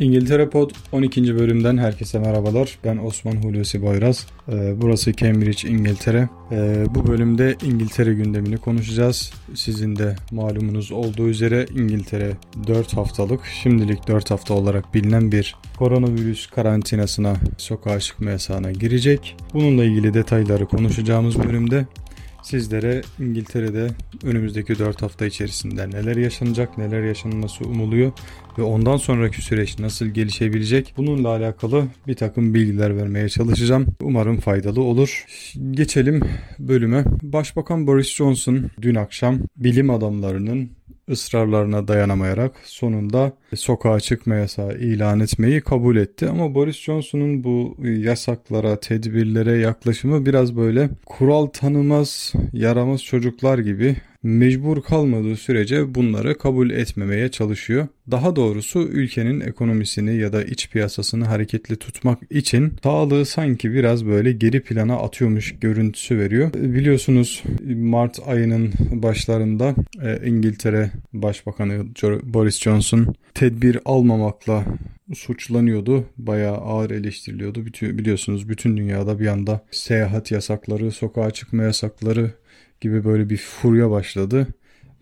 İngiltere Pod 12. bölümden herkese merhabalar. Ben Osman Hulusi Boyraz. Ee, burası Cambridge, İngiltere. Ee, bu bölümde İngiltere gündemini konuşacağız. Sizin de malumunuz olduğu üzere İngiltere 4 haftalık, şimdilik 4 hafta olarak bilinen bir koronavirüs karantinasına, sokağa çıkma yasağına girecek. Bununla ilgili detayları konuşacağımız bölümde sizlere İngiltere'de önümüzdeki 4 hafta içerisinde neler yaşanacak, neler yaşanması umuluyor ve ondan sonraki süreç nasıl gelişebilecek bununla alakalı bir takım bilgiler vermeye çalışacağım. Umarım faydalı olur. Geçelim bölüme. Başbakan Boris Johnson dün akşam bilim adamlarının ısrarlarına dayanamayarak sonunda sokağa çıkma yasağı ilan etmeyi kabul etti. Ama Boris Johnson'un bu yasaklara, tedbirlere yaklaşımı biraz böyle kural tanımaz, yaramaz çocuklar gibi mecbur kalmadığı sürece bunları kabul etmemeye çalışıyor. Daha doğrusu ülkenin ekonomisini ya da iç piyasasını hareketli tutmak için sağlığı sanki biraz böyle geri plana atıyormuş görüntüsü veriyor. Biliyorsunuz Mart ayının başlarında e, İngiltere Başbakanı Boris Johnson tedbir almamakla suçlanıyordu. Bayağı ağır eleştiriliyordu. Biliyorsunuz bütün dünyada bir anda seyahat yasakları, sokağa çıkma yasakları gibi böyle bir furya başladı.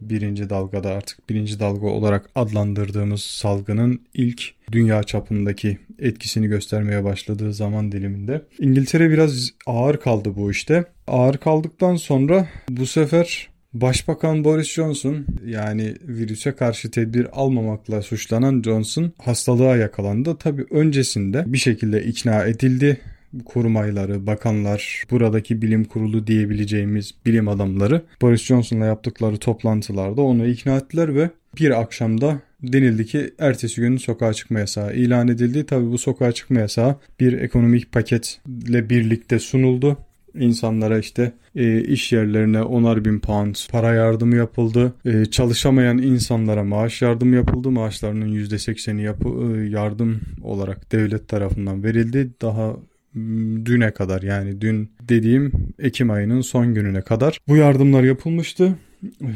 Birinci dalgada artık birinci dalga olarak adlandırdığımız salgının ilk dünya çapındaki etkisini göstermeye başladığı zaman diliminde. İngiltere biraz ağır kaldı bu işte. Ağır kaldıktan sonra bu sefer Başbakan Boris Johnson yani virüse karşı tedbir almamakla suçlanan Johnson hastalığa yakalandı. Tabi öncesinde bir şekilde ikna edildi kurmayları, bakanlar, buradaki bilim kurulu diyebileceğimiz bilim adamları Boris Johnson'la yaptıkları toplantılarda onu ikna ettiler ve bir akşamda denildi ki ertesi gün sokağa çıkma yasağı ilan edildi. Tabi bu sokağa çıkma yasağı bir ekonomik paketle birlikte sunuldu. İnsanlara işte e, iş yerlerine onar bin pound para yardımı yapıldı. E, çalışamayan insanlara maaş yardımı yapıldı. Maaşlarının %80'i yapı, e, yardım olarak devlet tarafından verildi. Daha düne kadar yani dün dediğim Ekim ayının son gününe kadar bu yardımlar yapılmıştı.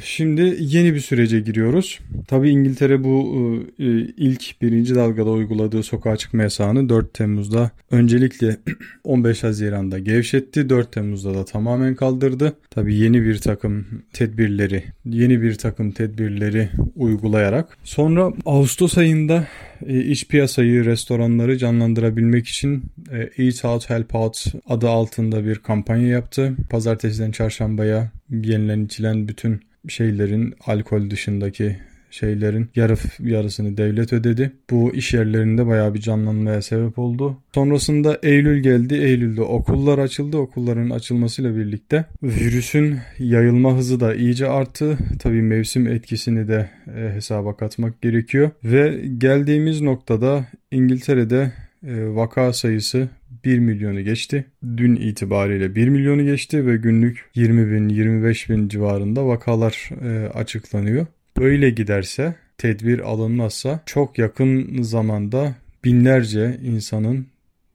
Şimdi yeni bir sürece giriyoruz. Tabii İngiltere bu e, ilk birinci dalgada uyguladığı sokağa çıkma yasağını 4 Temmuz'da öncelikle 15 Haziran'da gevşetti. 4 Temmuz'da da tamamen kaldırdı. Tabii yeni bir takım tedbirleri, yeni bir takım tedbirleri uygulayarak sonra Ağustos ayında e, iç piyasayı, restoranları canlandırabilmek için e, Eat Out Help Out adı altında bir kampanya yaptı. Pazartesiden çarşambaya yenilen içilen bütün şeylerin alkol dışındaki şeylerin yarı yarısını devlet ödedi. Bu iş yerlerinde bayağı bir canlanmaya sebep oldu. Sonrasında Eylül geldi. Eylül'de okullar açıldı. Okulların açılmasıyla birlikte virüsün yayılma hızı da iyice arttı. Tabii mevsim etkisini de e, hesaba katmak gerekiyor. Ve geldiğimiz noktada İngiltere'de e, vaka sayısı 1 milyonu geçti. Dün itibariyle 1 milyonu geçti ve günlük 20 bin 25 bin civarında vakalar e, açıklanıyor. Böyle giderse tedbir alınmazsa çok yakın zamanda binlerce insanın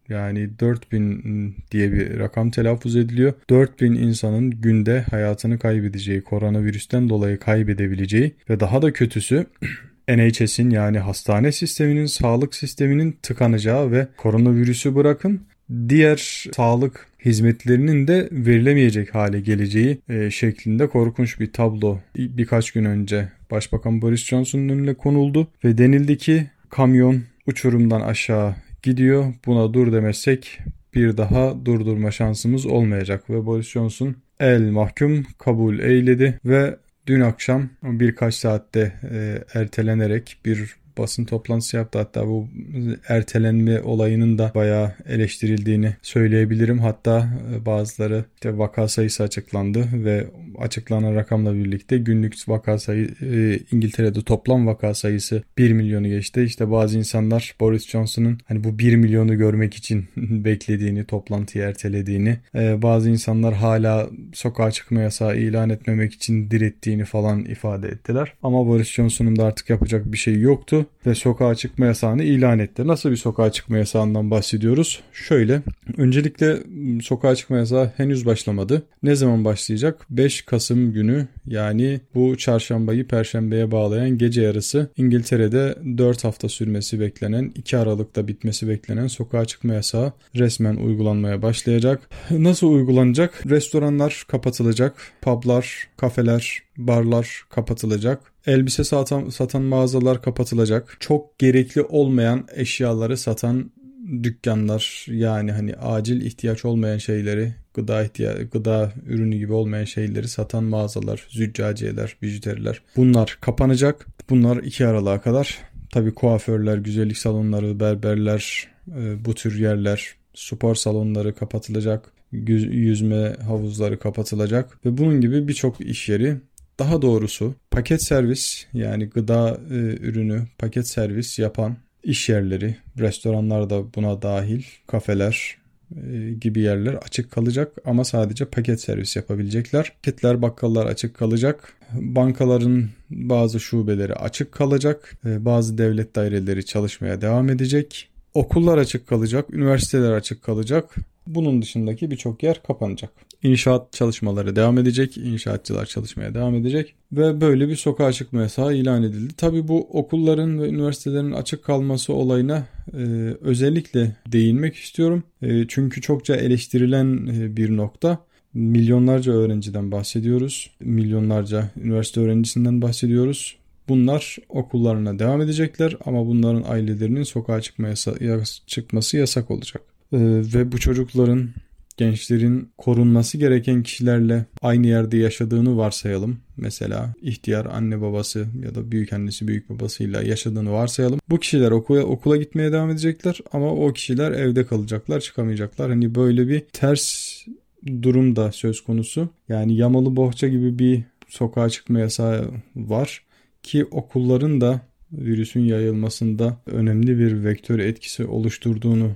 yani 4000 diye bir rakam telaffuz ediliyor. 4000 insanın günde hayatını kaybedeceği, koronavirüsten dolayı kaybedebileceği ve daha da kötüsü NHS'in yani hastane sisteminin, sağlık sisteminin tıkanacağı ve koronavirüsü bırakın diğer sağlık hizmetlerinin de verilemeyecek hale geleceği e, şeklinde korkunç bir tablo birkaç gün önce Başbakan Boris Johnson'un önüne konuldu ve denildi ki kamyon uçurumdan aşağı gidiyor. Buna dur demezsek bir daha durdurma şansımız olmayacak ve Boris Johnson el mahkum kabul eyledi ve dün akşam birkaç saatte e, ertelenerek bir basın toplantısı yaptı. Hatta bu ertelenme olayının da bayağı eleştirildiğini söyleyebilirim. Hatta e, bazıları işte vaka sayısı açıklandı ve açıklanan rakamla birlikte günlük vaka sayı e, İngiltere'de toplam vaka sayısı 1 milyonu geçti. İşte bazı insanlar Boris Johnson'ın hani bu 1 milyonu görmek için beklediğini, toplantıyı ertelediğini, e, bazı insanlar hala sokağa çıkma yasağı ilan etmemek için direttiğini falan ifade ettiler. Ama Boris Johnson'un da artık yapacak bir şey yoktu ve sokağa çıkma yasağını ilan etti. Nasıl bir sokağa çıkma yasağından bahsediyoruz? Şöyle, öncelikle sokağa çıkma yasağı henüz başlamadı. Ne zaman başlayacak? 5 Kasım günü yani bu çarşambayı perşembeye bağlayan gece yarısı İngiltere'de 4 hafta sürmesi beklenen 2 Aralık'ta bitmesi beklenen sokağa çıkma yasağı resmen uygulanmaya başlayacak. Nasıl uygulanacak? Restoranlar kapatılacak, publar, kafeler, barlar kapatılacak. Elbise satan, satan mağazalar kapatılacak. Çok gerekli olmayan eşyaları satan dükkanlar yani hani acil ihtiyaç olmayan şeyleri gıda ihtiya gıda ürünü gibi olmayan şeyleri satan mağazalar, züccaciyeler, bijuteriler bunlar kapanacak. Bunlar 2 Aralık'a kadar tabi kuaförler, güzellik salonları, berberler, e, bu tür yerler, spor salonları kapatılacak. Yüzme havuzları kapatılacak ve bunun gibi birçok iş yeri daha doğrusu paket servis yani gıda e, ürünü paket servis yapan iş yerleri, restoranlar da buna dahil, kafeler e, gibi yerler açık kalacak ama sadece paket servis yapabilecekler. Paketler, bakkallar açık kalacak. Bankaların bazı şubeleri açık kalacak. E, bazı devlet daireleri çalışmaya devam edecek. Okullar açık kalacak, üniversiteler açık kalacak. Bunun dışındaki birçok yer kapanacak. İnşaat çalışmaları devam edecek, inşaatçılar çalışmaya devam edecek ve böyle bir sokağa çıkma yasağı ilan edildi. Tabi bu okulların ve üniversitelerin açık kalması olayına e, özellikle değinmek istiyorum. E, çünkü çokça eleştirilen e, bir nokta. Milyonlarca öğrenciden bahsediyoruz. Milyonlarca üniversite öğrencisinden bahsediyoruz. Bunlar okullarına devam edecekler ama bunların ailelerinin sokağa çıkma yasa çıkması yasak olacak. Ee, ve bu çocukların gençlerin korunması gereken kişilerle aynı yerde yaşadığını varsayalım. Mesela ihtiyar anne babası ya da büyük annesi büyük babasıyla yaşadığını varsayalım. Bu kişiler okula, okula gitmeye devam edecekler ama o kişiler evde kalacaklar çıkamayacaklar. Hani böyle bir ters durum da söz konusu. Yani yamalı bohça gibi bir sokağa çıkma yasağı var ki okulların da virüsün yayılmasında önemli bir vektör etkisi oluşturduğunu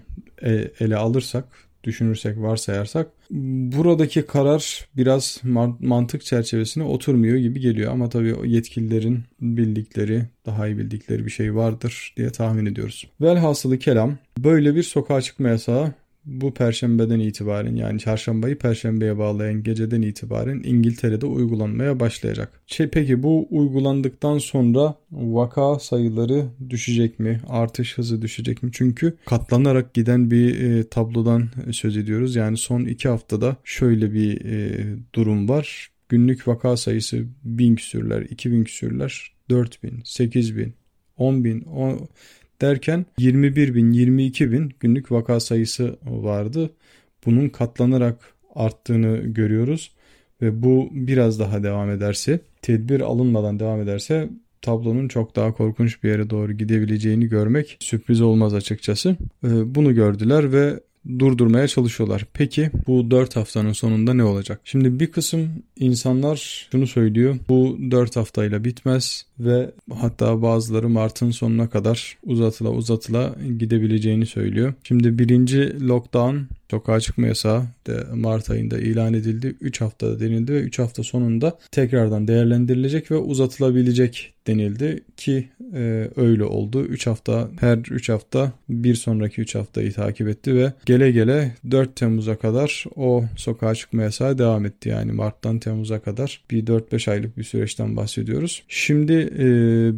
ele alırsak, düşünürsek, varsayarsak buradaki karar biraz mantık çerçevesine oturmuyor gibi geliyor ama tabii yetkililerin bildikleri, daha iyi bildikleri bir şey vardır diye tahmin ediyoruz. Velhasılı kelam böyle bir sokağa çıkma yasağı bu perşembeden itibaren yani çarşambayı perşembeye bağlayan geceden itibaren İngiltere'de uygulanmaya başlayacak. Peki bu uygulandıktan sonra vaka sayıları düşecek mi? Artış hızı düşecek mi? Çünkü katlanarak giden bir e, tablodan söz ediyoruz. Yani son iki haftada şöyle bir e, durum var. Günlük vaka sayısı 1000 küsürler, 2000 küsürler, 4000, 8000, 10 bin, 10, derken 21 bin 22 bin günlük vaka sayısı vardı. Bunun katlanarak arttığını görüyoruz ve bu biraz daha devam ederse tedbir alınmadan devam ederse tablonun çok daha korkunç bir yere doğru gidebileceğini görmek sürpriz olmaz açıkçası. Ee, bunu gördüler ve durdurmaya çalışıyorlar. Peki bu 4 haftanın sonunda ne olacak? Şimdi bir kısım insanlar şunu söylüyor. Bu 4 haftayla bitmez ve hatta bazıları Mart'ın sonuna kadar uzatıla uzatıla gidebileceğini söylüyor. Şimdi birinci lockdown sokağa çıkma yasağı de Mart ayında ilan edildi. 3 hafta denildi ve 3 hafta sonunda tekrardan değerlendirilecek ve uzatılabilecek denildi ki e, öyle oldu. 3 hafta her 3 hafta bir sonraki 3 haftayı takip etti ve gele gele 4 Temmuz'a kadar o sokağa çıkma yasağı devam etti. Yani Mart'tan Temmuz'a kadar bir 4-5 aylık bir süreçten bahsediyoruz. Şimdi e,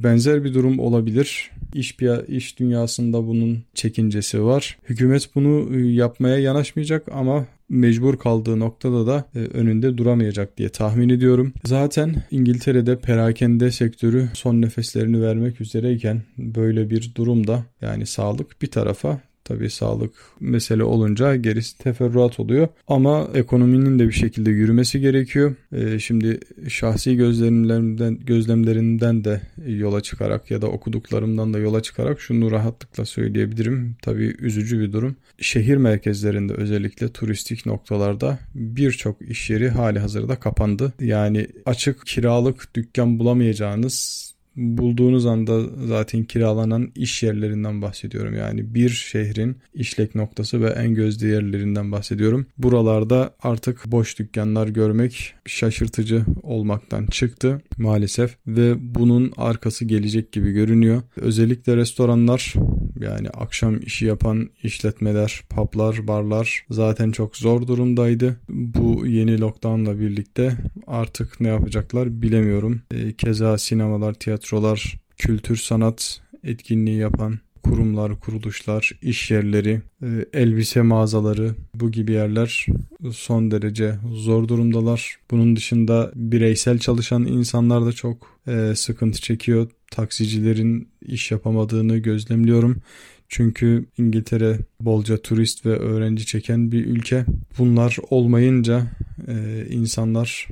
benzer bir durum olabilir. İş, iş dünyasında bunun çekincesi var. Hükümet bunu e, yapmaya yanaşmayacak ama mecbur kaldığı noktada da e, önünde duramayacak diye tahmin ediyorum. Zaten İngiltere'de perakende sektörü son nefeslerini vermek üzereyken böyle bir durumda yani sağlık bir tarafa Tabii sağlık mesele olunca gerisi teferruat oluyor. Ama ekonominin de bir şekilde yürümesi gerekiyor. E, şimdi şahsi gözlemlerimden, gözlemlerimden de yola çıkarak ya da okuduklarımdan da yola çıkarak şunu rahatlıkla söyleyebilirim. Tabii üzücü bir durum. Şehir merkezlerinde özellikle turistik noktalarda birçok iş yeri hali hazırda kapandı. Yani açık kiralık dükkan bulamayacağınız bulduğunuz anda zaten kiralanan iş yerlerinden bahsediyorum. Yani bir şehrin işlek noktası ve en gözde yerlerinden bahsediyorum. Buralarda artık boş dükkanlar görmek şaşırtıcı olmaktan çıktı maalesef ve bunun arkası gelecek gibi görünüyor. Özellikle restoranlar Yani akşam işi yapan işletmeler, publar, barlar zaten çok zor durumdaydı. Bu yeni lockdownla birlikte artık ne yapacaklar bilemiyorum. E, keza sinemalar, tiyatrolar, kültür sanat etkinliği yapan kurumlar, kuruluşlar, iş yerleri, e, elbise mağazaları bu gibi yerler son derece zor durumdalar. Bunun dışında bireysel çalışan insanlar da çok e, sıkıntı çekiyor. Taksicilerin iş yapamadığını gözlemliyorum. Çünkü İngiltere bolca turist ve öğrenci çeken bir ülke. Bunlar olmayınca e, insanlar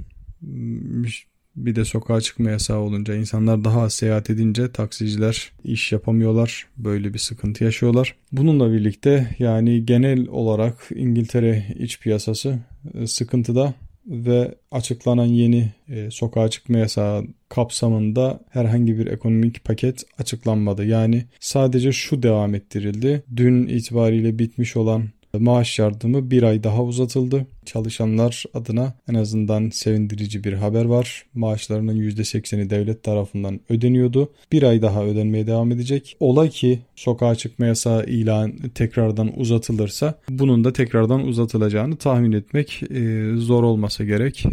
bir de sokağa çıkma yasağı olunca insanlar daha az seyahat edince taksiciler iş yapamıyorlar. Böyle bir sıkıntı yaşıyorlar. Bununla birlikte yani genel olarak İngiltere iç piyasası e, sıkıntıda ve açıklanan yeni e, sokağa çıkma yasağı kapsamında herhangi bir ekonomik paket açıklanmadı. Yani sadece şu devam ettirildi. Dün itibariyle bitmiş olan maaş yardımı bir ay daha uzatıldı. Çalışanlar adına en azından sevindirici bir haber var. Maaşlarının %80'i devlet tarafından ödeniyordu. Bir ay daha ödenmeye devam edecek. Ola ki sokağa çıkma yasağı ilan tekrardan uzatılırsa bunun da tekrardan uzatılacağını tahmin etmek e, zor olmasa gerek.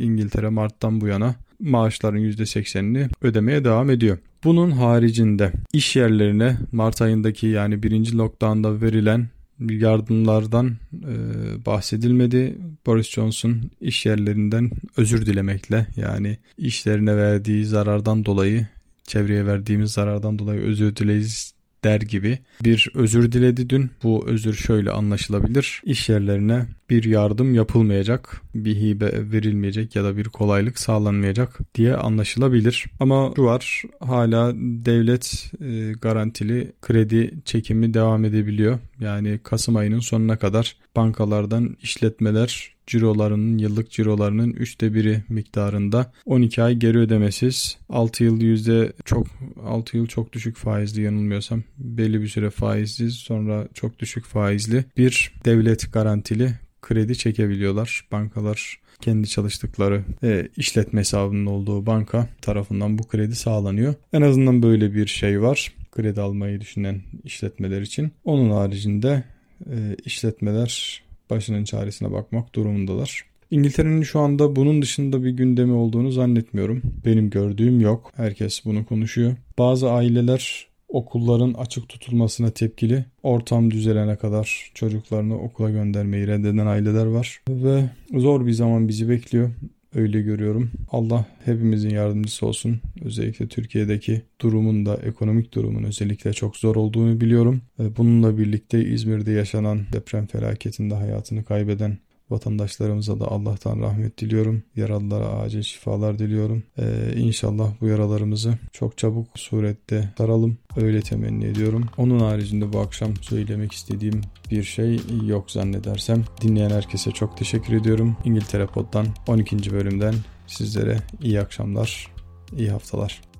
İngiltere Mart'tan bu yana maaşların %80'ini ödemeye devam ediyor. Bunun haricinde iş yerlerine Mart ayındaki yani birinci lockdown'da verilen yardımlardan e, bahsedilmedi. Boris Johnson iş yerlerinden özür dilemekle yani işlerine verdiği zarardan dolayı çevreye verdiğimiz zarardan dolayı özür dileriz der gibi bir özür diledi dün. Bu özür şöyle anlaşılabilir. İş yerlerine bir yardım yapılmayacak, bir hibe verilmeyecek ya da bir kolaylık sağlanmayacak diye anlaşılabilir. Ama şu var hala devlet e, garantili kredi çekimi devam edebiliyor. Yani Kasım ayının sonuna kadar bankalardan işletmeler cirolarının yıllık cirolarının üçte biri miktarında 12 ay geri ödemesiz 6 yıl yüzde çok 6 yıl çok düşük faizli yanılmıyorsam belli bir süre faizsiz sonra çok düşük faizli bir devlet garantili kredi çekebiliyorlar. Bankalar kendi çalıştıkları e, işletme hesabının olduğu banka tarafından bu kredi sağlanıyor. En azından böyle bir şey var. Kredi almayı düşünen işletmeler için. Onun haricinde e, işletmeler başının çaresine bakmak durumundalar. İngiltere'nin şu anda bunun dışında bir gündemi olduğunu zannetmiyorum. Benim gördüğüm yok. Herkes bunu konuşuyor. Bazı aileler okulların açık tutulmasına tepkili. Ortam düzelene kadar çocuklarını okula göndermeyi reddeden aileler var. Ve zor bir zaman bizi bekliyor. Öyle görüyorum. Allah hepimizin yardımcısı olsun. Özellikle Türkiye'deki durumun da ekonomik durumun özellikle çok zor olduğunu biliyorum. Bununla birlikte İzmir'de yaşanan deprem felaketinde hayatını kaybeden Vatandaşlarımıza da Allah'tan rahmet diliyorum. Yaralılara acil şifalar diliyorum. Ee, inşallah bu yaralarımızı çok çabuk surette saralım. Öyle temenni ediyorum. Onun haricinde bu akşam söylemek istediğim bir şey yok zannedersem. Dinleyen herkese çok teşekkür ediyorum. İngiltere Pod'dan 12. bölümden sizlere iyi akşamlar, iyi haftalar.